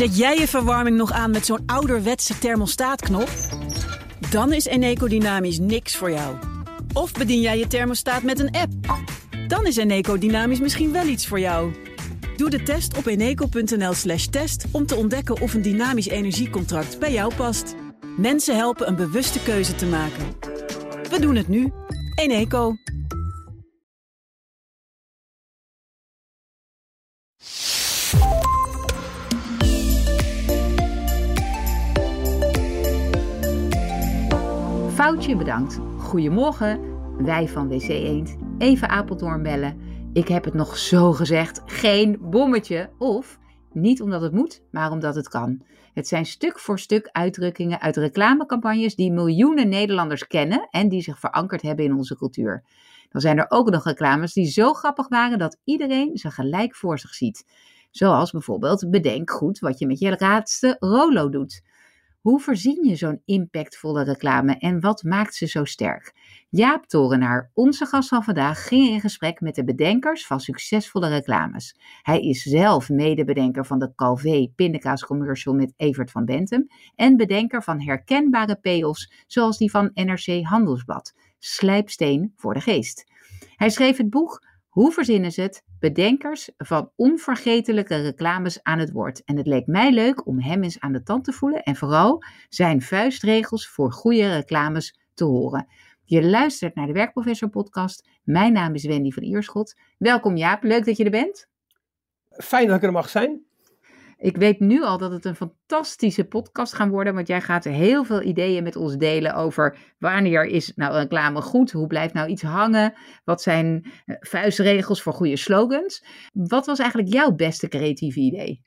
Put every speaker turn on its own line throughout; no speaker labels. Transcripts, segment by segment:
Zet jij je verwarming nog aan met zo'n ouderwetse thermostaatknop? Dan is Eneco Dynamisch niks voor jou. Of bedien jij je thermostaat met een app? Dan is Eneco Dynamisch misschien wel iets voor jou. Doe de test op eneco.nl/slash test om te ontdekken of een dynamisch energiecontract bij jou past. Mensen helpen een bewuste keuze te maken. We doen het nu. Eneco.
Bedankt. Goedemorgen, wij van WC Eend. Even Apeldoorn bellen. Ik heb het nog zo gezegd, geen bommetje. Of, niet omdat het moet, maar omdat het kan. Het zijn stuk voor stuk uitdrukkingen uit reclamecampagnes die miljoenen Nederlanders kennen en die zich verankerd hebben in onze cultuur. Dan zijn er ook nog reclames die zo grappig waren dat iedereen ze gelijk voor zich ziet. Zoals bijvoorbeeld bedenk goed wat je met je laatste Rolo doet. Hoe voorzien je zo'n impactvolle reclame en wat maakt ze zo sterk? Jaap Torenaar, onze gast van vandaag, ging in gesprek met de bedenkers van succesvolle reclames. Hij is zelf medebedenker van de Calvé pindakaascommercial met Evert van Bentum en bedenker van herkenbare payoffs zoals die van NRC Handelsblad, Slijpsteen voor de geest. Hij schreef het boek hoe verzinnen ze het? Bedenkers van onvergetelijke reclames aan het woord. En het leek mij leuk om hem eens aan de tand te voelen en vooral zijn vuistregels voor goede reclames te horen. Je luistert naar de Werkprofessor podcast. Mijn naam is Wendy van Ierschot. Welkom Jaap, leuk dat je er bent.
Fijn dat ik er mag zijn.
Ik weet nu al dat het een fantastische podcast gaat worden, want jij gaat heel veel ideeën met ons delen over wanneer is nou reclame goed, hoe blijft nou iets hangen, wat zijn eh, vuistregels voor goede slogans. Wat was eigenlijk jouw beste creatieve idee?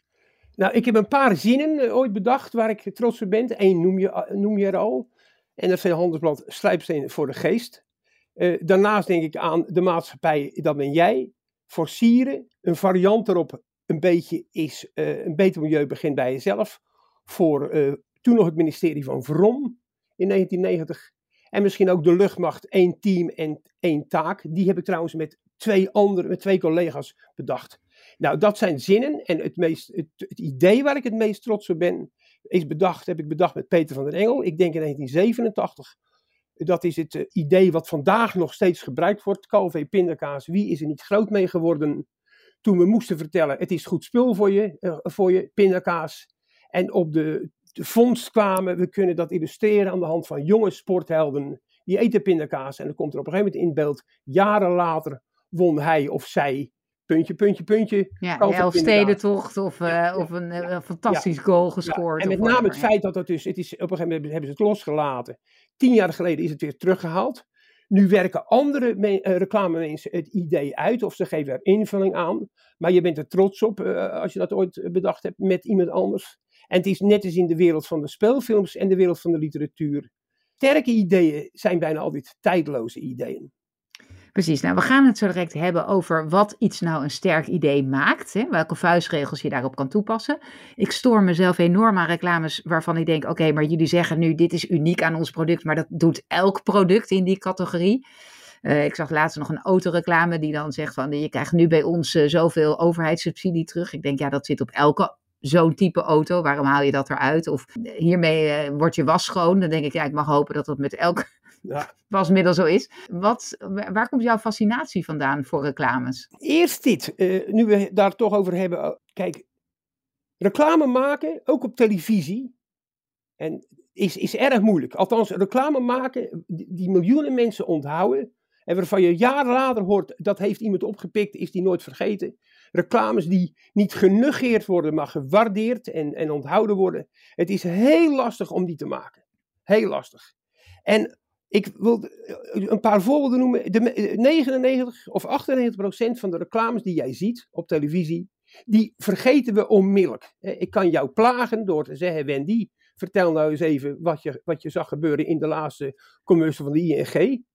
Nou, ik heb een paar zinnen eh, ooit bedacht waar ik trots op ben. Eén noem je, eh, noem je er al. NRC Handelsblad Slijpsteen voor de geest. daarnaast denk ik aan de maatschappij, dat ben jij. Forcieren, een variant erop een beetje is, uh, een beter milieu begint bij jezelf. Voor uh, toen nog het ministerie van Vrom in 1990. En misschien ook de luchtmacht, één team en één taak. Die heb ik trouwens met twee andere, met twee collega's bedacht. Nou, dat zijn zinnen. En het, meest, het, idee waar ik het meest trots op ben, is bedacht, heb ik bedacht met Peter van der Engel. Ik denk in 1987. Dat is het uh, idee wat vandaag nog steeds gebruikt wordt. Calvé pindakaas, wie is er niet groot mee geworden? Toen we moesten vertellen, het is goed spul voor je, uh, voor je pindakaas. En op de, de vondst kwamen, we kunnen dat illustreren aan de hand van jonge sporthelden. Die eten pindakaas en dan komt er op een gegeven moment in beeld, jaren later won hij of zij puntje, puntje, puntje.
Ja, de Elfstedentocht of, uh, of een, uh, fantastisch goal gescoord.
En met name het feit dat het dus, het is, op een gegeven moment hebben ze het losgelaten. Tien jaar geleden is het weer teruggehaald. Nu werken andere me uh, reclamemensen het idee uit of ze geven er invulling aan. Maar je bent er trots op uh, als je dat ooit bedacht hebt met iemand anders. En het is net als in de wereld van de speelfilms en de wereld van de literatuur. Sterke ideeën zijn bijna altijd tijdloze ideeën.
Precies, nou we gaan het zo direct hebben over wat iets nou een sterk idee maakt. Hè? Welke vuistregels je daarop kan toepassen. Ik stoor mezelf enorm aan reclames waarvan ik denk, oké, maar jullie zeggen nu dit is uniek aan ons product, maar dat doet elk product in die categorie. Uh, ik zag laatst nog een autoreclame die dan zegt van je krijgt nu bij ons uh, zoveel overheidssubsidie terug. Ik denk ja, dat zit op elke zo'n type auto. Waarom haal je dat eruit? Of hiermee uh, wordt je was schoon. Dan denk ik ja, ik mag hopen dat dat met elk ja. wasmiddel zo is. Wat, waar komt jouw fascinatie vandaan voor reclames?
Eerst dit, uh, nu we daar toch over hebben. Oh, kijk, reclame maken, ook op televisie, en is, is erg moeilijk. Althans, reclame maken die, miljoenen mensen onthouden. En waarvan je jaren later hoort, dat heeft iemand opgepikt, is die nooit vergeten. Reclames die niet genegeerd worden, maar gewaardeerd en, en onthouden worden. Het is heel lastig om die te maken. Heel lastig. En ik wil eh, een paar voorbeelden noemen. De 99 of 98 procent van de reclames die jij ziet op televisie, die vergeten we onmiddellijk. Ik kan jou plagen door te zeggen, Wendy, vertel nou eens even wat je, wat je zag gebeuren in de laatste commercial van de ING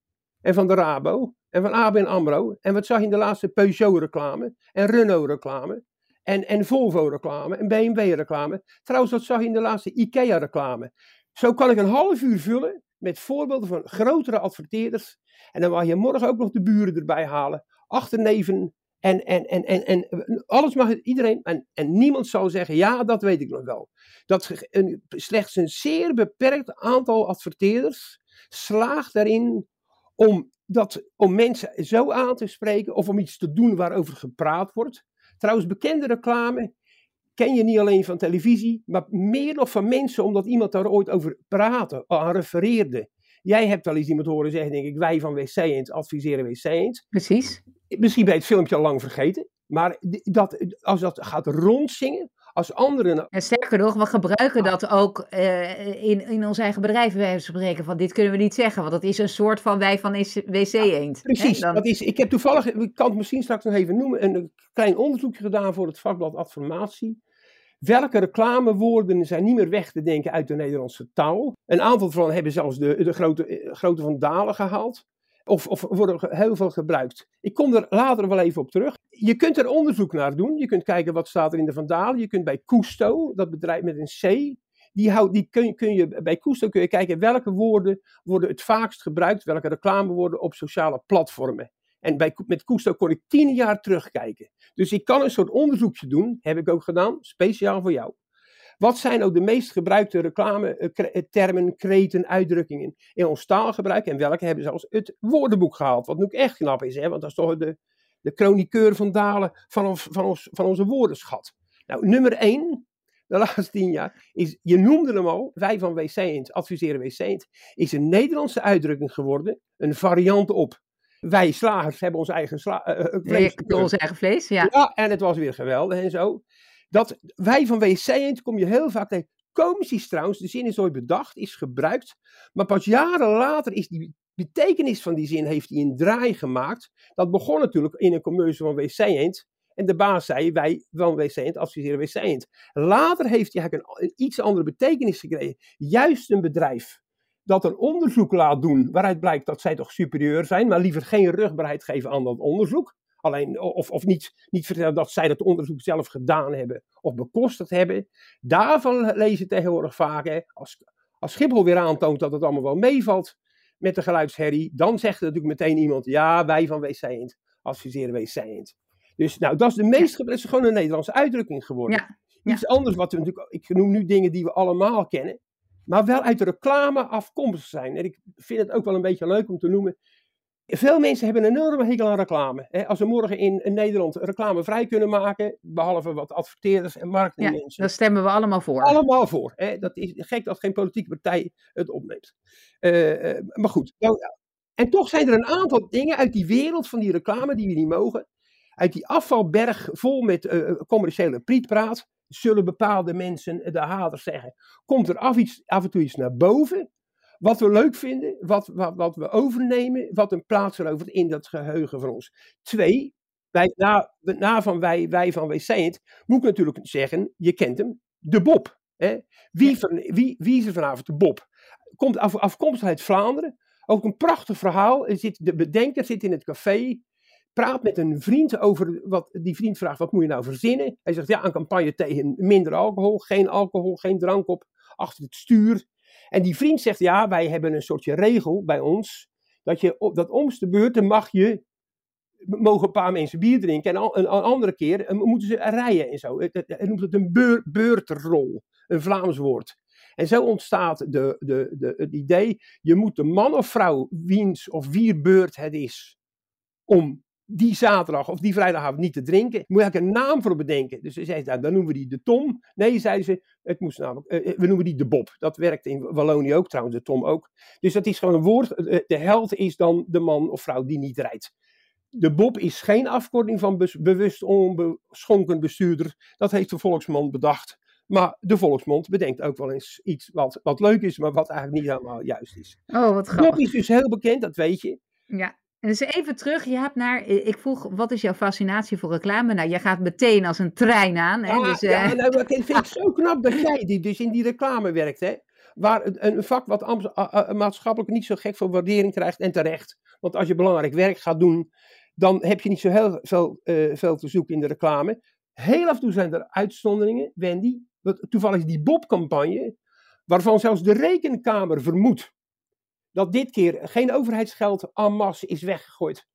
en van de Rabo en van ABN AMRO. En wat zag je in de laatste Peugeot-reclame en Renault-reclame en, en Volvo-reclame en BMW-reclame. Trouwens, wat zag je in de laatste IKEA-reclame. Zo kan ik een half uur vullen met voorbeelden van grotere adverteerders. En dan mag je morgen ook nog de buren erbij halen, achterneven En, en, en, en, en alles mag iedereen, en, en niemand zal zeggen, ja, dat weet ik nog wel. Dat een, slechts een zeer beperkt aantal adverteerders slaagt daarin om, dat, om mensen zo aan te spreken of om iets te doen waarover gepraat wordt. Trouwens, bekende reclame ken je niet alleen van televisie, maar meer nog van mensen, omdat iemand daar ooit over praatte, aan refereerde. Jij hebt wel eens iemand horen zeggen, denk ik, wij van WC Eend adviseren WC Eend.
Precies.
Misschien ben je het filmpje al lang vergeten, maar dat, als dat gaat rondzingen, als anderen...
En sterker nog, we gebruiken dat ook uh, in, in ons eigen bedrijf, bij spreken, van dit kunnen we niet zeggen, want dat is een soort van wij van WC Eend.
precies, Dan... dat is, ik heb toevallig, ik kan het misschien straks nog even noemen, een klein onderzoekje gedaan voor het vakblad Adformatie. Welke reclamewoorden zijn niet meer weg te denken uit de Nederlandse taal? Een aantal van hebben zelfs de, de grote, eh, grote van Dalen gehaald. Of, of worden heel veel gebruikt. Ik kom er later wel even op terug. Je kunt er onderzoek naar doen. Je kunt kijken wat staat er in de Vandalen. Je kunt bij Custo, dat bedrijf met een C, die, houd, die kun, kun je, bij Custo kun je kijken welke woorden worden het vaakst gebruikt, welke reclamewoorden op sociale platformen. En bij, met Custo kon ik tien jaar terugkijken. Dus ik kan een soort onderzoekje doen, heb ik ook gedaan, speciaal voor jou. Wat zijn ook de meest gebruikte reclame-termen, eh, kreten, uitdrukkingen in ons taalgebruik? En welke hebben zelfs het woordenboek gehaald? Wat nu echt knap is, hè? want dat is toch de, de chroniqueur van Dalen van, ons, van, ons, van onze woordenschat. Nou, nummer één, de laatste tien jaar, is, je noemde hem al, wij van WC adviseren WC is een Nederlandse uitdrukking geworden, een variant op. Wij slagers hebben ons eigen sla uh,
vlees. ons eigen vlees, ja.
Ja, en het was weer geweldig en zo. Dat wij van WC kom je heel vaak tegen. Komisch is trouwens, de zin is ooit bedacht, is gebruikt. Maar pas jaren later is die betekenis van die zin heeft hij een draai gemaakt. Dat begon natuurlijk in een commercial van WC Eend. En de baas zei, wij van WC Eend adviseren WC Eend. Later heeft hij eigenlijk een, een iets andere betekenis gekregen. Juist een bedrijf dat een onderzoek laat doen waaruit blijkt dat zij toch superieur zijn, maar liever geen rugbaarheid geven aan dat onderzoek. Alleen, of, of niet, niet vertellen dat zij dat onderzoek zelf gedaan hebben of bekostigd hebben. Daarvan je tegenwoordig vaak, hè, als, als Schiphol weer aantoont dat het allemaal wel meevalt met de geluidsherrie, dan zegt er natuurlijk meteen iemand, ja, wij van WC adviseren WC. Dus nou, dat is de meest gebruikte, gewoon een Nederlandse uitdrukking geworden. Ja. Iets anders wat we natuurlijk, ik noem nu dingen die we allemaal kennen maar wel uit de reclame afkomstig zijn. En ik vind het ook wel een beetje leuk om te noemen. Veel mensen hebben een enorme hekel aan reclame. Als we morgen in, Nederland reclame vrij kunnen maken, behalve wat adverteerders en marketingmensen.
Ja, daar stemmen we allemaal voor.
Allemaal voor. Dat is gek dat geen politieke partij het opneemt. Uh, maar goed. en toch zijn er een aantal dingen uit die wereld van die reclame die we niet mogen. Uit die afvalberg vol met uh, commerciële prietpraat zullen bepaalde mensen, de haders zeggen, komt er af, iets, af en toe iets naar boven. Wat we leuk vinden, wat, wat, wat we overnemen, wat een plaats verovert in dat geheugen van ons. Twee, wij, na, na van wij, wij van WC moet ik natuurlijk zeggen, je kent hem, de Bob. Hè? Wie, van, wie, wie is er vanavond de Bob? Komt af, afkomstig uit Vlaanderen. Ook een prachtig verhaal. Er zit, de bedenker zit in het café praat met een vriend over wat die vriend vraagt: wat moet je nou verzinnen? Hij zegt: ja, een campagne tegen minder alcohol, geen alcohol, geen drank op achter het stuur. En die vriend zegt: ja, wij hebben een soortje regel bij ons dat je op dat omste beurt mag je mogen een paar mensen bier drinken en een, een andere keer eh, moeten ze rijden en zo. Hij noemt het een beur, beurtrol, een Vlaams woord. En zo ontstaat de, de, de, het idee, je moet de man of vrouw, wiens of wier beurt het is, om die zaterdag of die vrijdagavond niet te drinken. Moet eigenlijk een naam voor bedenken. Dus ze zei, nou, dan noemen we die de Tom. Nee, zei ze, het moest namelijk, uh, we noemen die de Bob. Dat werkt in Wallonië ook trouwens, de Tom ook. Dus dat is gewoon een woord. Eh, de held is dan de man of vrouw die niet rijdt. De Bob is geen afkorting van bewust onbeschonken bestuurder. Dat heeft de volksmond bedacht. Maar de volksmond bedenkt ook wel eens iets wat, wat leuk is, maar wat eigenlijk niet helemaal juist is.
Oh, wat grappig.
Bob is dus heel bekend, dat weet je.
Ja. En dus even terug, je hebt naar, ik vroeg, wat is jouw fascinatie voor reclame? Nou, jij gaat meteen als een trein aan. Hè?
Ja,
dus,
ja, uh... nou, dat vind ik zo knap dat jij die, dus in die reclame werkt. Hè? Waar een vak wat maatschappelijk niet zo gek veel waardering krijgt en terecht. Want als je belangrijk werk gaat doen, dan heb je niet zo heel veel, uh, veel te zoeken in de reclame. Heel af en toe zijn er uitzonderingen, Wendy. Toevallig die Bob-campagne, waarvan zelfs de rekenkamer vermoedt dat dit keer geen overheidsgeld en masse is weggegooid.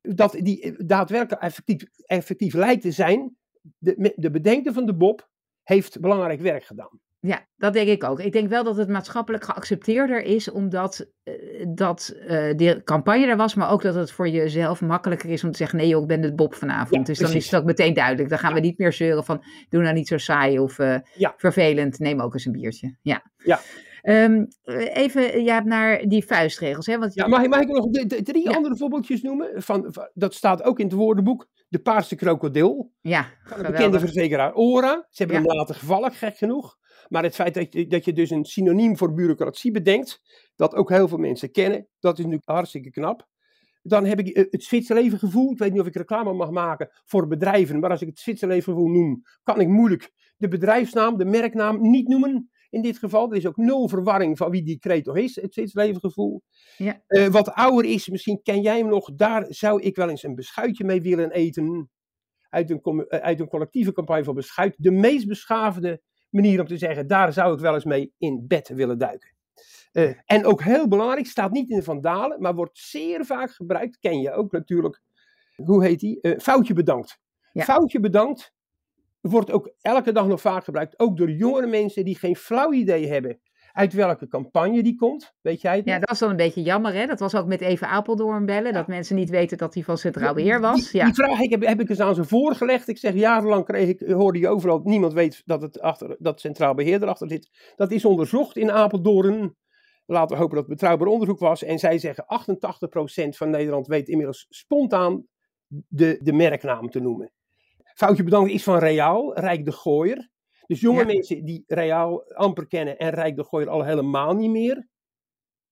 dat die daadwerkelijk effectief, effectief lijkt te zijn, de, de bedenker van de Bob heeft belangrijk werk gedaan.
Ja, dat denk ik ook. Ik denk wel dat het maatschappelijk geaccepteerder is, omdat uh, dat uh, de campagne er was, maar ook dat het voor jezelf makkelijker is om te zeggen: nee, joh, ik ben de Bob vanavond. Ja, dus precies. dan is het ook meteen duidelijk. Dan gaan ja. we niet meer zeuren van: doe nou niet zo saai of uh, ja. vervelend, neem ook eens een biertje. Ja.
ja.
Um, even ja, naar die vuistregels. Hè? Want
ja, mag, mag ik nog drie andere voorbeeldjes noemen? Van, van, dat staat ook in het woordenboek. De paarse krokodil.
Ja,
Van de bekende verzekeraar Ora. Ze hebben hem laten gevallen, gek genoeg. Maar het feit dat je, dat je dus een synoniem voor bureaucratie bedenkt, dat ook heel veel mensen kennen, dat is nu hartstikke knap. Dan heb ik het Zwitserleven gevoel. Ik weet niet of ik reclame mag maken voor bedrijven, maar als ik het Zwitserleven gevoel noem, kan ik moeilijk de bedrijfsnaam, de merknaam niet noemen. In dit geval, er is ook nul verwarring van wie die kreet is, het Zwitserleven gevoel.
Ja.
Uh, wat ouder is, misschien ken jij hem nog, daar zou ik wel eens een beschuitje mee willen eten. Uit een, uit een collectieve campagne voor beschuit. De meest beschaafde manier om te zeggen, daar zou ik wel eens mee in bed willen duiken. Uh, en ook heel belangrijk, staat niet in de Vandalen, maar wordt zeer vaak gebruikt, ken je ook natuurlijk, hoe heet die? Uh, foutje bedankt.
Ja.
Foutje bedankt wordt ook elke dag nog vaak gebruikt, ook door jongere mensen die geen flauw idee hebben uit welke campagne die komt. Weet jij het?
Ja, dat was dan een beetje jammer, hè? Dat was ook met Even Apeldoorn bellen, ja. dat mensen niet weten dat hij van Centraal Beheer was.
Die,
ja.
die vraag ik heb, heb ik eens aan ze voorgelegd. Ik zeg, jarenlang kreeg ik, hoorde je overal, niemand weet dat, het achter, dat Centraal Beheer erachter zit. Dat is onderzocht in Apeldoorn. Laten we hopen dat het betrouwbaar onderzoek was. En zij zeggen, 88% van Nederland weet inmiddels spontaan de, de merknaam te noemen. Foutje bedankt is van Reaal, Rijk de Gooier. Dus jonge
Ja.
mensen die Reaal amper kennen en Rijk de Gooier al helemaal niet meer,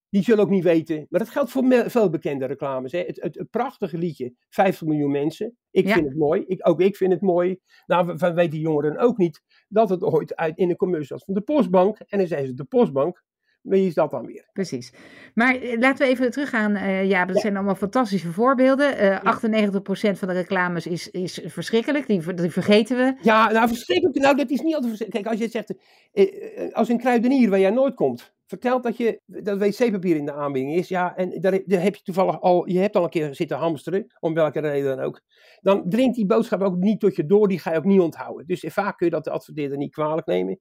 die zullen ook niet weten. Maar dat geldt voor veel bekende reclames. Hè. Het, het, het prachtige liedje, 50 miljoen mensen. Ik
Ja.
vind het mooi. Ik, ook ik vind het mooi. Nou, van weten jongeren ook niet dat het ooit uit in een commercial was van de Postbank. En dan zijn ze de Postbank. Wie is dat dan weer?
Precies. Maar eh, laten we even teruggaan. eh ja, dat
Ja.
zijn allemaal fantastische voorbeelden. Eh 98% van de reclames is, is verschrikkelijk. Die, die vergeten we.
Ja, nou verschrikkelijk. Nou, dat is niet altijd. Kijk, als je zegt, eh, eh, als een kruidenier waar jij nooit komt, vertelt dat je dat wc-papier in de aanbieding is, ja, en daar, daar heb je toevallig al, je hebt al een keer zitten hamsteren, om welke reden dan ook, dan dringt die boodschap ook niet tot je door, die ga je ook niet onthouden. Dus vaak kun je dat de adverteerder niet kwalijk nemen.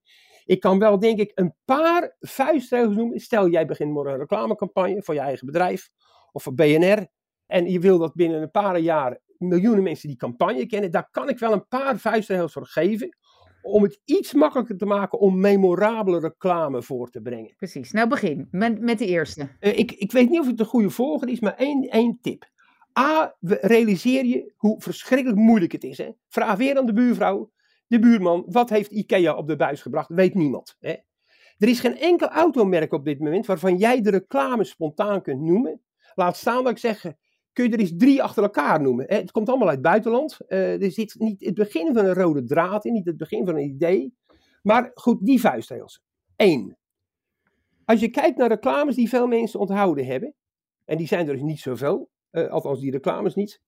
Ik kan wel, denk ik, een paar vuistregels noemen. Stel, jij begint morgen een reclamecampagne voor je eigen bedrijf of voor BNR. En je wil dat binnen een paar jaar miljoenen mensen die campagne kennen. Daar kan ik wel een paar vuistregels voor geven. Om het iets makkelijker te maken om memorabele reclame voor te brengen.
Precies. Nou, begin met, met de eerste.
Eh, ik, ik weet niet of het de goede volgorde is, maar één, één tip. A, realiseer je hoe verschrikkelijk moeilijk het is. Hè? Vraag weer aan de buurvrouw, de buurman, wat heeft IKEA op de buis gebracht? Weet niemand. Hè? Er is geen enkel automerk op dit moment waarvan jij de reclame spontaan kunt noemen. Laat staan dat ik zeg, kun je er eens drie achter elkaar noemen. Hè? Het komt allemaal uit het buitenland. Eh, er zit niet het begin van een rode draad in, niet het begin van een idee. Maar goed, die vuistregels. Eén. Als je kijkt naar reclames die veel mensen onthouden hebben, en die zijn er dus niet zoveel, eh, althans die reclames niet.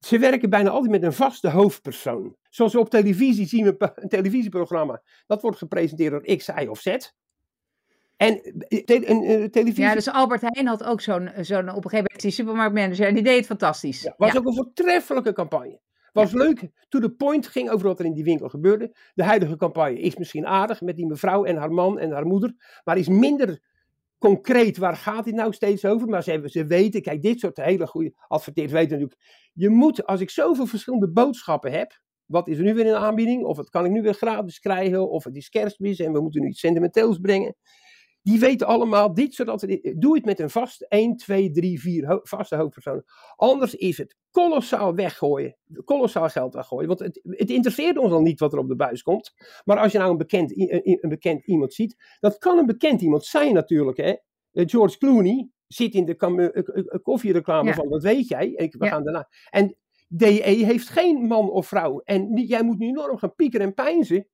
Ze werken bijna altijd met een vaste hoofdpersoon. Zoals we op televisie zien, we een televisieprogramma, dat wordt gepresenteerd door X, Y of Z. En eh, te- een, eh, televisie
Ja, dus Albert Heijn had ook zo'n, zo'n op een gegeven moment die supermarktmanager. En die deed het fantastisch.
Ja, was
Ja.
ook een voortreffelijke campagne. Was leuk, to the point, ging over wat er in die winkel gebeurde. De huidige campagne is misschien aardig met die mevrouw en haar man en haar moeder, maar is minder concreet waar gaat dit nou steeds over. Maar ze, hebben, ze weten, kijk, dit soort hele goede adverteerders weten natuurlijk. Je moet, als ik zoveel verschillende boodschappen heb, wat is er nu weer in de aanbieding? Of het kan ik nu weer gratis krijgen? Of het is kerstmis en we moeten nu iets sentimenteels brengen. Die weten allemaal, dit soort adverteerders, doe het met een vast 1, 2, 3, 4 ho- vaste hoofdpersonen. Anders is het kolossaal weggooien, kolossaal geld weggooien. Want het, het interesseert ons al niet wat er op de buis komt. Maar als je nou een bekend, een, een bekend iemand ziet, dat kan een bekend iemand zijn natuurlijk. Hè? Eh, George Clooney zit in de eh, eh, koffiereclame
Ja.
van, dat weet jij. Ik, we
Ja.
gaan daarna. En DE heeft geen man of vrouw. En jij moet nu enorm gaan piekeren en pijnzen.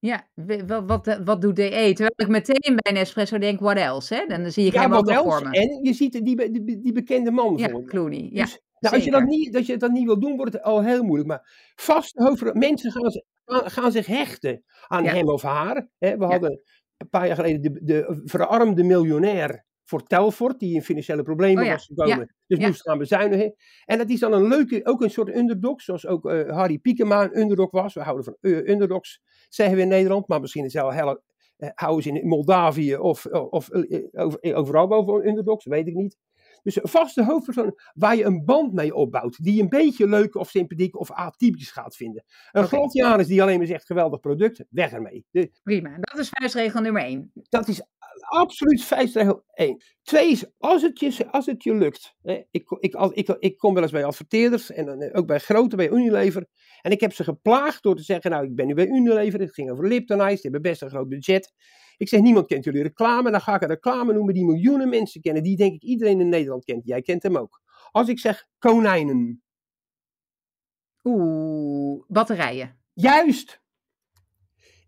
Ja, wat, wat, wat doet DE? Terwijl ik meteen bij een espresso denk, what else? Hè? Dan zie ik
Ja,
hem ook
wat
nog
else?
voor me.
En je ziet die, die, die bekende man
Ja,
voor.
Clooney. Ja,
Dus, nou, als je dat niet, dat je dat niet wil doen, wordt het al heel moeilijk. Maar vast hoofd, mensen gaan, gaan, gaan zich hechten aan
Ja.
hem of haar. Hè, we
Ja.
hadden een paar jaar geleden de, de verarmde miljonair voor Telfort, die in financiële problemen
Oh ja,
was gekomen.
ja,
Dus
ja.
moest gaan bezuinigen. En dat is dan een leuke, ook een soort underdog, zoals ook eh, Harry Piekema een underdog was. We houden van eh, underdogs, zeggen we in Nederland, maar misschien is wel heel, eh, houden ze in Moldavië of, of over, overal van underdogs, weet ik niet. Dus een vaste hoofdpersoon waar je een band mee opbouwt, die je een beetje leuk of sympathiek of atypisch gaat vinden. Een. Gladianus die alleen maar zegt geweldig product, weg ermee. De-
Prima. Dat is vuistregel nummer één.
dat is absoluut feitregel 1. Twee is, als het je, als het je lukt. Hè, ik, ik, als- ik, ik kom wel eens bij adverteerders en dan, eh, ook bij grote, bij Unilever. En ik heb ze geplaagd door te zeggen, nou ik ben nu bij Unilever. Het ging over Lipton Ice, die hebben best een groot budget. Ik zeg, niemand kent jullie reclame. Dan ga ik een reclame noemen die miljoenen mensen kennen. Die denk ik iedereen in Nederland kent. Jij kent hem ook. Als ik zeg konijnen.
Oeh, batterijen.
Juist.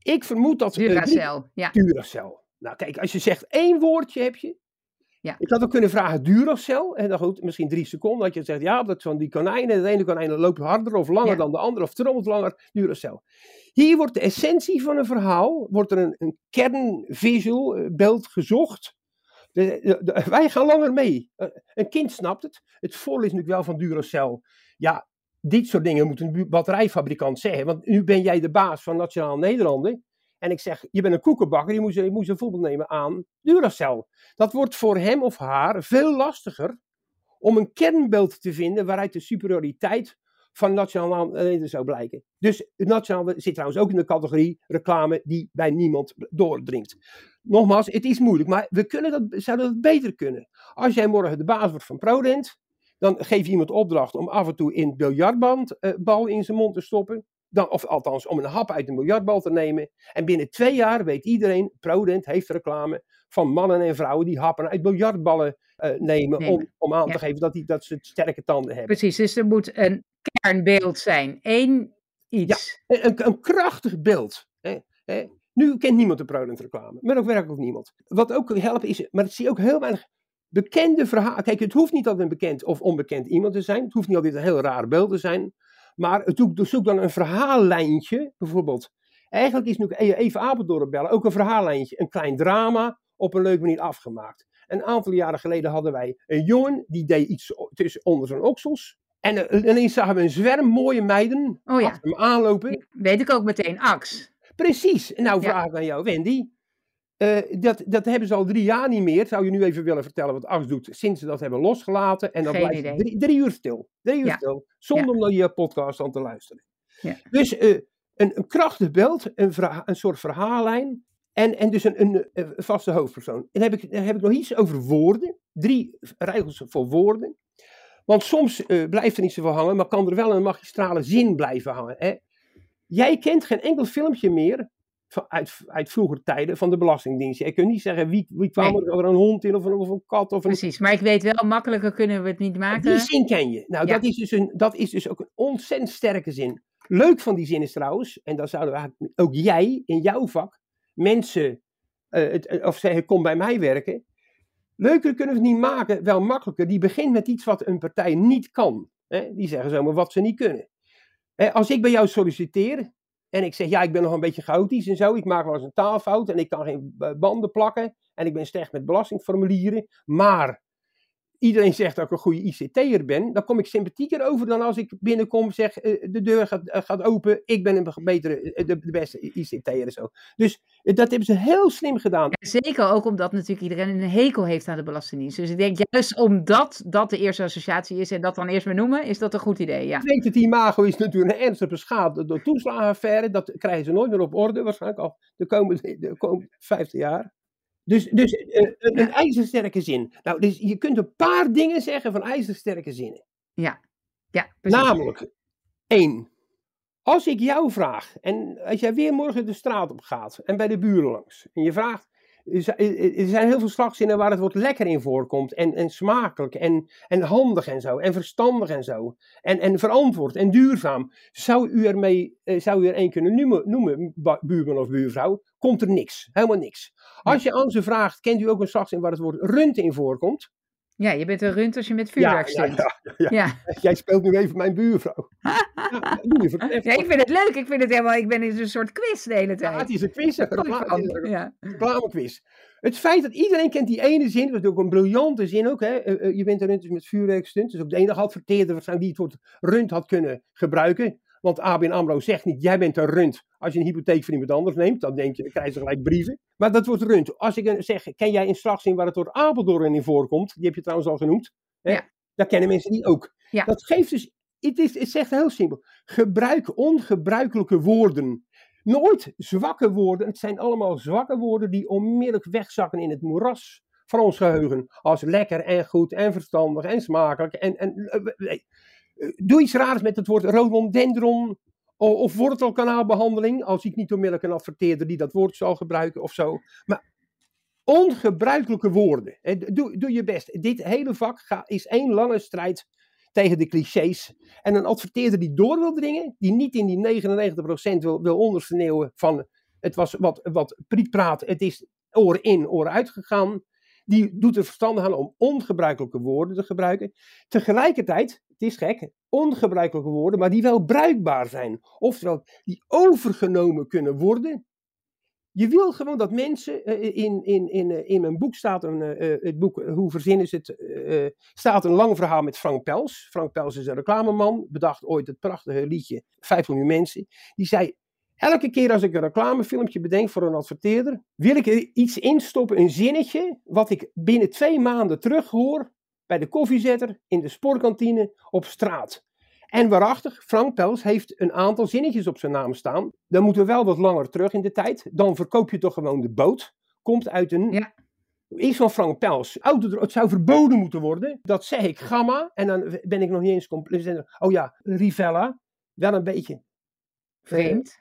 Ik vermoed dat...
Duracell. Ja.
Duracell. Nou kijk, als je zegt één woordje heb je.
Ja.
Ik had ook kunnen vragen Duracell. En dan goed, misschien drie seconden. Dat je zegt, ja, dat van die konijnen. Het ene konijn loopt harder of langer
Ja.
dan de andere. Of trommelt langer. Duracell. Hier wordt de essentie van een verhaal. Wordt er een, een kernvisual eh, beeld gezocht. De- de- de- wij gaan langer mee. Eh, een kind snapt het. Het voordeel is natuurlijk wel van Duracell. Ja, dit soort dingen moet een batterijfabrikant zeggen. Want nu ben jij de baas van Nationaal Nederlanden. En ik zeg, je bent een koekenbakker, je moet, je moet een voorbeeld nemen aan Duracell. Dat wordt voor hem of haar veel lastiger om een kernbeeld te vinden waaruit de superioriteit van Nationaal Nederland zou blijken. Dus het zit trouwens ook in de categorie reclame die bij niemand doordringt. Nogmaals, het is moeilijk, maar we kunnen dat, zouden dat beter kunnen. Als jij morgen de baas wordt van ProDent, dan geef je iemand opdracht om af en toe in biljartband eh, bal in zijn mond te stoppen. Dan, of althans, om een hap uit een biljartbal te nemen. En binnen twee jaar weet iedereen, ProDent heeft reclame van mannen en vrouwen die happen uit biljartballen eh, nemen. Om, om aan te
Ja.
geven dat, die, dat ze sterke tanden hebben.
Precies, dus er moet een kernbeeld zijn. Eén iets.
Een, een, een krachtig beeld. Hè, hè. Nu kent niemand de ProDent reclame, maar ook werkelijk niemand. Wat ook helpt is, maar ik zie ook heel weinig bekende verhalen. Kijk, het hoeft niet altijd een bekend of onbekend iemand te zijn. Het hoeft niet altijd een heel raar beeld te zijn. Maar zoek, zoek dan een verhaallijntje, bijvoorbeeld. Eigenlijk is nu even Apeldoorn bellen ook een verhaallijntje. Een klein drama op een leuke manier afgemaakt. Een aantal jaren geleden hadden wij een jongen die deed iets tussen onder zijn oksels. En eh, ineens zagen we een zwerm mooie meiden
Oh ja.
achter hem aanlopen.
Weet ik ook meteen. Ax.
Precies. En nou
Ja.
vraag ik aan jou, Wendy. Eh, dat, dat hebben ze al drie jaar niet meer. Zou je nu even willen vertellen wat AX doet sinds ze dat hebben losgelaten? En dan
Geen
blijft drie, drie uur stil. Drie uur
Ja.
stil. Zonder
Ja.
om naar je podcast aan te luisteren.
Ja.
Dus eh, een, een krachtig beeld, een, soort verhaallijn. En, en dus een, een, vaste hoofdpersoon. En heb, ik, heb ik nog iets over woorden. Drie regels voor woorden. Want soms eh, blijft er niet zoveel hangen, maar kan er wel een magistrale zin blijven hangen. Hè? Jij kent geen enkel filmpje meer uit, uit vroeger tijden van de Belastingdienst. Je kunt niet zeggen wie, wie kwam
Nee.
er, een hond in of een, of een kat of een...
Precies. Maar ik weet wel, makkelijker kunnen we het niet maken.
Die zin ken je. Nou,
Ja.
dat, is dus een, dat is dus ook een ontzettend sterke zin. Leuk van die zin is trouwens, en dan zouden we eigenlijk ook jij in jouw vak mensen, eh, het, eh, of zeggen, kom bij mij werken. Leuker kunnen we het niet maken, wel makkelijker. Die begint met iets wat een partij niet kan. Hè? Die zeggen zomaar wat ze niet kunnen. Hè, als ik bij jou solliciteer en ik zeg, ja, ik ben nog een beetje chaotisch en zo. Ik maak wel eens een taalfout en ik kan geen banden plakken. En ik ben slecht met belastingformulieren. Maar iedereen zegt dat ik een goede ICT'er ben. Dan kom ik sympathieker over dan als ik binnenkom zeg, eh, de deur gaat, eh, gaat open. Ik ben een betere, eh, de, de beste ICT'er en zo. Dus dat hebben ze heel slim gedaan.
Zeker ook omdat natuurlijk iedereen een hekel heeft aan de Belastingdienst. Dus ik denk juist omdat dat de eerste associatie is en dat dan eerst benoemen, is dat een goed idee. Ja.
Ik weet het, imago is natuurlijk een ernstig beschadigd door toeslagenaffaire. Dat krijgen ze nooit meer op orde, waarschijnlijk al de komende, de komende 50 jaar. Dus, dus eh, een, een ijzersterke zin. Nou, dus je kunt een paar dingen zeggen van ijzersterke zinnen.
Ja, precies.
Namelijk, één. Als ik jou vraag, en als jij weer morgen de straat op gaat en bij de buren langs, en je vraagt, er zijn- heel veel slagzinnen waar het woord lekker in voorkomt, en, en smakelijk, en, en handig en zo, en verstandig en zo, en, en verantwoord en duurzaam. Zou u, ermee, eh, zou u er één kunnen noemen, noemen, buurman of buurvrouw? Komt er niks, helemaal niks. Als je aan ze vraagt, kent u ook een slagzin waar het woord rund in voorkomt?
Ja, je bent een rund als je met vuurwerk
ja,
stunt.
ja, ja, ja.
Ja.
Jij speelt nu even mijn buurvrouw. Ja, je
Ja, ik vind het leuk. Ik vind het helemaal. Ik ben in een soort quiz de hele
Ja,
tijd.
het is een quiz, een
van. Ja.
reclamequiz. Het feit dat iedereen kent die ene zin, dat is ook een briljante zin ook, hè? eh, eh, je bent een rund dus met vuurwerk stunt. Dus ook de enige adverteerder waarschijnlijk die het woord rund had kunnen gebruiken. Want ABN AMRO zegt niet, jij bent een rund. Als je een hypotheek van iemand anders neemt, dan denk je, dan krijg je gelijk brieven. Maar dat wordt rund. Als ik een- zeg, ken jij een slagzin waar het woord Apeldoorn in voorkomt? Die heb je trouwens al genoemd. Hè?
Ja.
Daar kennen mensen die ook.
Ja.
Dat geeft dus, het, is, het zegt heel simpel. Gebruik ongebruikelijke woorden. Nooit zwakke woorden. Het zijn allemaal zwakke woorden die onmiddellijk wegzakken in het moeras van ons geheugen. Als lekker en goed en verstandig en smakelijk. En, en, eh, nee. Eh, Doe iets raars met het woord rhododendron of wortelkanaalbehandeling. Als ik niet onmiddellijk een adverteerder die dat woord zal gebruiken of zo. Maar ongebruikelijke woorden. Doe, doe je best. Dit hele vak ga- is één lange strijd tegen de clichés. En een adverteerder die door wil dringen, die niet in die 99% wil, wil ondersneeuwen van het was wat, wat Priet praat, het is oren in, oren uitgegaan. Die doet er verstandig aan om ongebruikelijke woorden te gebruiken. Tegelijkertijd, het is gek, ongebruikelijke woorden, maar die wel bruikbaar zijn. Oftewel, die overgenomen kunnen worden. Je wil gewoon dat mensen, eh, in, in, in, eh, in mijn boek staat een, eh, eh, het boek eh, Hoe verzinnen ze het, eh, eh, staat een lang verhaal met Frank Pels. Frank Pels is een reclameman, bedacht ooit het prachtige liedje 5 miljoen mensen. Die zei, elke keer als ik een reclamefilmpje bedenk voor een adverteerder, wil ik er iets instoppen, een zinnetje, wat ik binnen twee maanden terughoor bij de koffiezetter, in de sportkantine, op straat. En waarachtig, Frank Pels heeft een aantal zinnetjes op zijn naam staan. Dan moeten we wel wat langer terug in de tijd. Dan verkoop je toch gewoon de boot. Komt uit een...
Ja.
Is van Frank Pels. Auto, het zou verboden moeten worden. Dat zeg ik gamma. En dan ben ik nog niet eens compleet. Oh ja, Rivella. Wel een beetje.
Vreemd.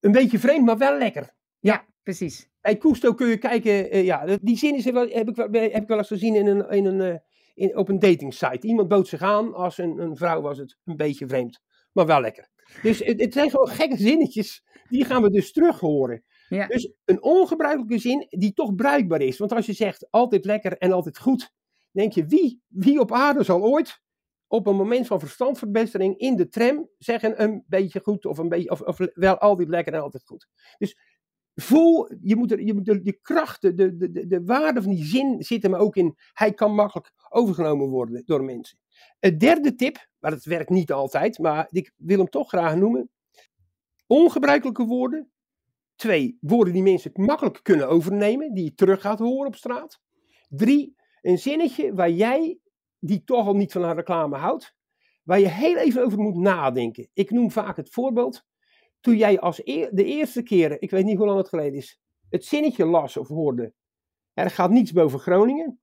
Een beetje vreemd, maar wel lekker.
Ja, precies.
Bij Cousteau kun je kijken, eh, ja, die zin is, heb, ik wel, heb ik wel eens gezien in een, in een, eh, in, op een datingsite. Iemand bood zich aan, als een, een vrouw was het een beetje vreemd, maar wel lekker. Dus het, het zijn gewoon gekke zinnetjes, die gaan we dus terug horen.
Ja.
Dus een ongebruikelijke zin die toch bruikbaar is. Want als je zegt altijd lekker en altijd goed, denk je, wie, wie op aarde zal ooit op een moment van verstandverbetering in de tram zeggen een beetje goed of, een beetje, of, of wel altijd lekker en altijd goed. Dus voel, je moet er, je moet de krachten, de, de, de, de waarde van die zin zit hem ook in. Hij kan makkelijk overgenomen worden door mensen. Het derde tip, maar dat werkt niet altijd, maar ik wil hem toch graag noemen. Ongebruikelijke woorden. Twee, woorden die mensen makkelijk kunnen overnemen, die je terug gaat horen op straat. Drie, een zinnetje waar jij, die toch al niet van een reclame houdt, waar je heel even over moet nadenken. Ik noem vaak het voorbeeld toen jij als de eerste keer, ik weet niet hoe lang het geleden is, het zinnetje las of hoorde. Er gaat niets boven Groningen.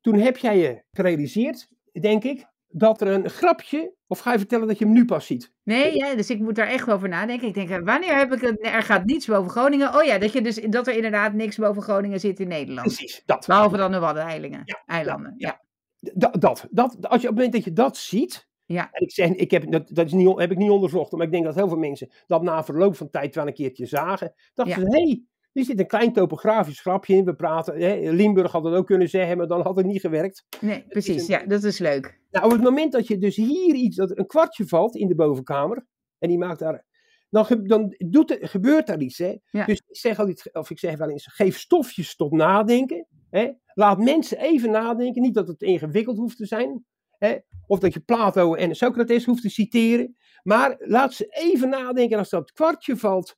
Toen heb jij je gerealiseerd, denk ik, dat er een grapje, of ga je vertellen dat je hem nu pas ziet?
Nee, ja, dus ik moet daar echt over nadenken. Ik denk, eh, wanneer heb ik het? Er gaat niets boven Groningen. Oh ja, dat, je dus, dat er inderdaad niks boven Groningen zit in Nederland.
Precies, dat.
Behalve dan de Waddeneilanden.
Ja,
Eilanden.
ja,
Ja.
Dat, dat, dat, als je op het moment dat je dat ziet,
Ja.
en ik zeg, ik heb, dat, dat is niet, heb ik niet onderzocht, maar ik denk dat heel veel mensen dat na verloop van tijd wel een keertje zagen. Dachten
Ja.
ze, hé, hey, er zit een klein topografisch grapje in. We praten, hè, Limburg had het ook kunnen zeggen, maar dan had het niet gewerkt.
Nee, precies.
een-
Ja, dat is leuk.
Nou, op het moment dat je dus hier iets, dat er een kwartje valt in de bovenkamer, en die maakt daar, dan, ge- dan doet er, gebeurt daar iets. Hè?
Ja.
Dus ik zeg, altijd, of ik zeg wel eens, geef stofjes tot nadenken. Hè? Laat mensen even nadenken, niet dat het ingewikkeld hoeft te zijn. Hè? Of dat je Plato en Socrates hoeft te citeren. Maar laat ze even nadenken, en als dat kwartje valt,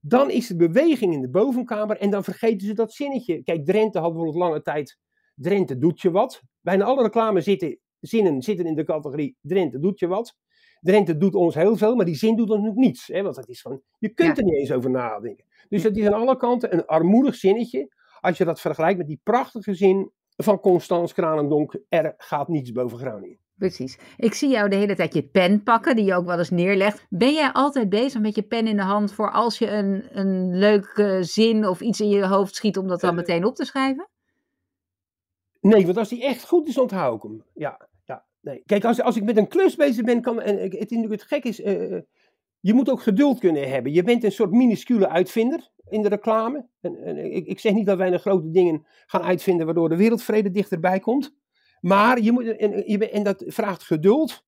dan is er beweging in de bovenkamer en dan vergeten ze dat zinnetje. Kijk, Drenthe had bijvoorbeeld lange tijd, Drenthe doet je wat. Bijna alle reclame zitten, zinnen zitten in de categorie Drenthe doet je wat. Drenthe doet ons heel veel, maar die zin doet ons niets. Hè? Want dat is van, je kunt er niet eens over nadenken. Dus dat is aan alle kanten een armoedig zinnetje. Als je dat vergelijkt met die prachtige zin van Constans Kranendonk, er gaat niets boven Groningen.
Precies. Ik zie jou de hele tijd je pen pakken, die je ook wel eens neerlegt. Ben jij altijd bezig met je pen in de hand voor als je een, een leuke zin of iets in je hoofd schiet om dat dan
Eh,
meteen op te schrijven?
Nee, want als die echt goed is, onthoud ik hem. Ja, ja, nee. Kijk, als, als ik met een klus bezig ben, kan, en ik- het, het gek is, eh, je moet ook geduld kunnen hebben. Je bent een soort minuscule uitvinder in de reclame. En, en ik, ik zeg niet dat wij een grote dingen gaan uitvinden waardoor de wereldvrede dichterbij komt. Maar je moet, en, je- en dat vraagt geduld.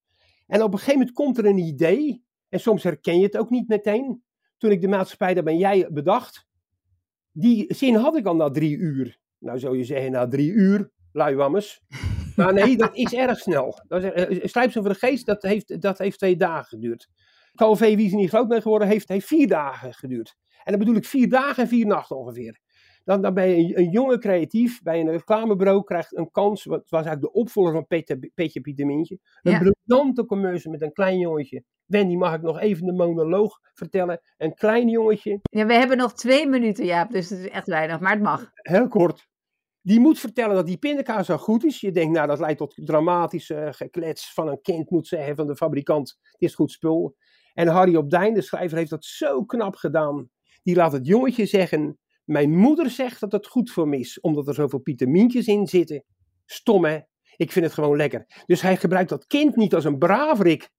En op een gegeven moment komt er een idee. En soms herken je het ook niet meteen. Toen ik de maatschappij, daar ben jij bedacht. Die zin had ik al na drie uur. Nou zou je zeggen, na drie uur, luiwammers. Maar nee, dat is erg snel. Is, eh, Slijpsel voor de geest, dat heeft, dat heeft twee dagen geduurd. KLV, wie is er niet groot mee geworden, heeft, heeft vier dagen geduurd. En dan bedoel ik vier dagen en vier nachten ongeveer. Dan, dan ben je een, een jonge creatief bij een reclamebureau, krijgt een kans. Wat was eigenlijk de opvolger van Petje, Petje Pietermintje. Een
Ja.
briljante commercial met een klein jongetje. Wendy, mag ik nog even de monoloog vertellen? Een klein jongetje,
Ja, we hebben nog twee minuten, Jaap, dus het is echt weinig, maar het mag.
heel kort. Die moet vertellen dat die pindakaas zo goed is. Je denkt, nou, dat leidt tot dramatische geklets van een kind, moet zeggen, van de fabrikant. Het is goed spul. En Harry op Dijn, de schrijver, heeft dat zo knap gedaan. Die laat het jongetje zeggen, mijn moeder zegt dat het goed voor me is, omdat er zoveel pitamintjes in zitten. Stom, hè? Ik vind het gewoon lekker. Dus hij gebruikt dat kind niet als een braverik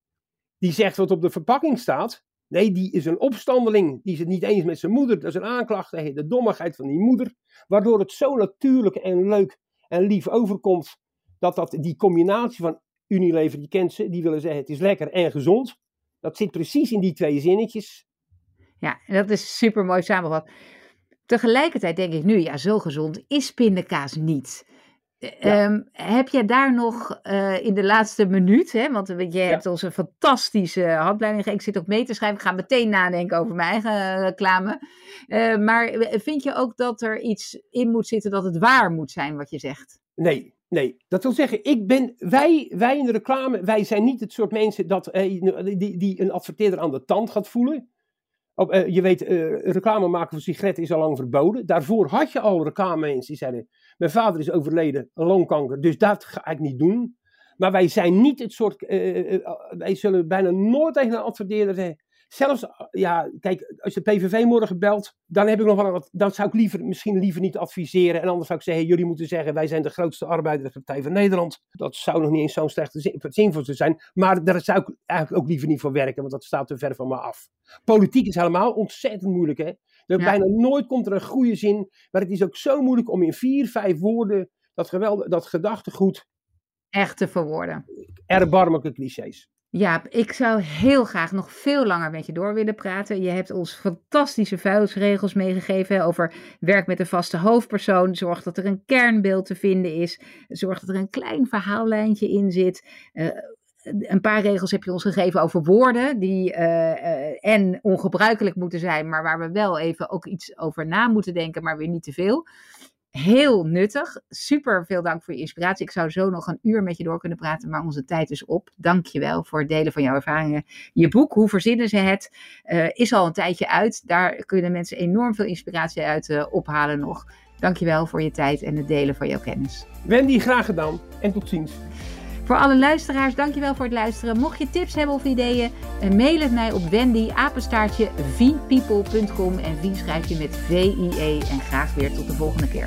die zegt wat op de verpakking staat. Nee, die is een opstandeling. Die is het niet eens met zijn moeder. Dat is een aanklacht tegen de dommigheid van die moeder. Waardoor het zo natuurlijk en leuk en lief overkomt. Dat, dat die combinatie van Unilever, die kent ze, die willen zeggen het is lekker en gezond. Dat zit precies in die twee zinnetjes.
Ja, dat is super mooi samengevat. Tegelijkertijd denk ik nu, ja, zo gezond is pindakaas niet.
Ja.
Ehm, heb jij daar nog eh, in de laatste minuut, hè, want je hebt ons een fantastische handleiding. Ik zit ook mee te schrijven, ik ga meteen nadenken over mijn eigen eh, reclame. Eh, maar vind je ook dat er iets in moet zitten dat het waar moet zijn wat je zegt?
Nee, nee. Dat wil zeggen, ik ben, wij, wij in de reclame, wij zijn niet het soort mensen dat, eh, die, die een adverteerder aan de tand gaat voelen. Op, eh, je weet, eh, reclame maken voor sigaretten is al lang verboden. Daarvoor had je al reclame mensen die zeiden, mijn vader is overleden, longkanker, dus dat ga ik niet doen. Maar wij zijn niet het soort, eh, wij zullen bijna nooit tegen een adverteerder zeggen, zelfs, eh, ja, kijk, als de PVV morgen belt, dan heb ik nog wel wat, dan zou ik liever, misschien liever niet adviseren. En anders zou ik zeggen, jullie moeten zeggen, wij zijn de grootste arbeiderspartij van Nederland. Dat zou nog niet eens zo'n slechte zin, zin voor ze zijn. Maar daar zou ik eigenlijk ook liever niet voor werken, want dat staat te ver van me af. Politiek is helemaal ontzettend moeilijk, hè. Er
Ja.
Bijna nooit komt er een goede zin, maar het is ook zo moeilijk om in vier, vijf woorden dat, geweldig, dat gedachtegoed,
Echt te verwoorden.
erbarmelijke clichés.
Jaap, ik zou heel graag nog veel langer met je door willen praten. Je hebt ons fantastische vuilnisregels meegegeven over werk met een vaste hoofdpersoon. Zorg dat er een kernbeeld te vinden is. Zorg dat er een klein verhaallijntje in zit. Eh, een paar regels heb je ons gegeven over woorden die eh, en ongebruikelijk moeten zijn, maar waar we wel even ook iets over na moeten denken, maar weer niet te veel. Heel nuttig. Super veel dank voor je inspiratie. Ik zou zo nog een uur met je door kunnen praten, maar onze tijd is op. Dank je wel voor het delen van jouw ervaringen. Je boek, Hoe verzinnen ze het, eh, is al een tijdje uit. Daar kunnen mensen enorm veel inspiratie uit eh, ophalen nog. Dank je wel voor je tijd en het delen van jouw kennis.
Wendy, graag gedaan en tot ziens.
Voor alle luisteraars, dankjewel voor het luisteren. Mocht je tips hebben of ideeën, eh, mail het mij op wendy. En Vien schrijf je met V-I-E. En graag weer tot de volgende keer.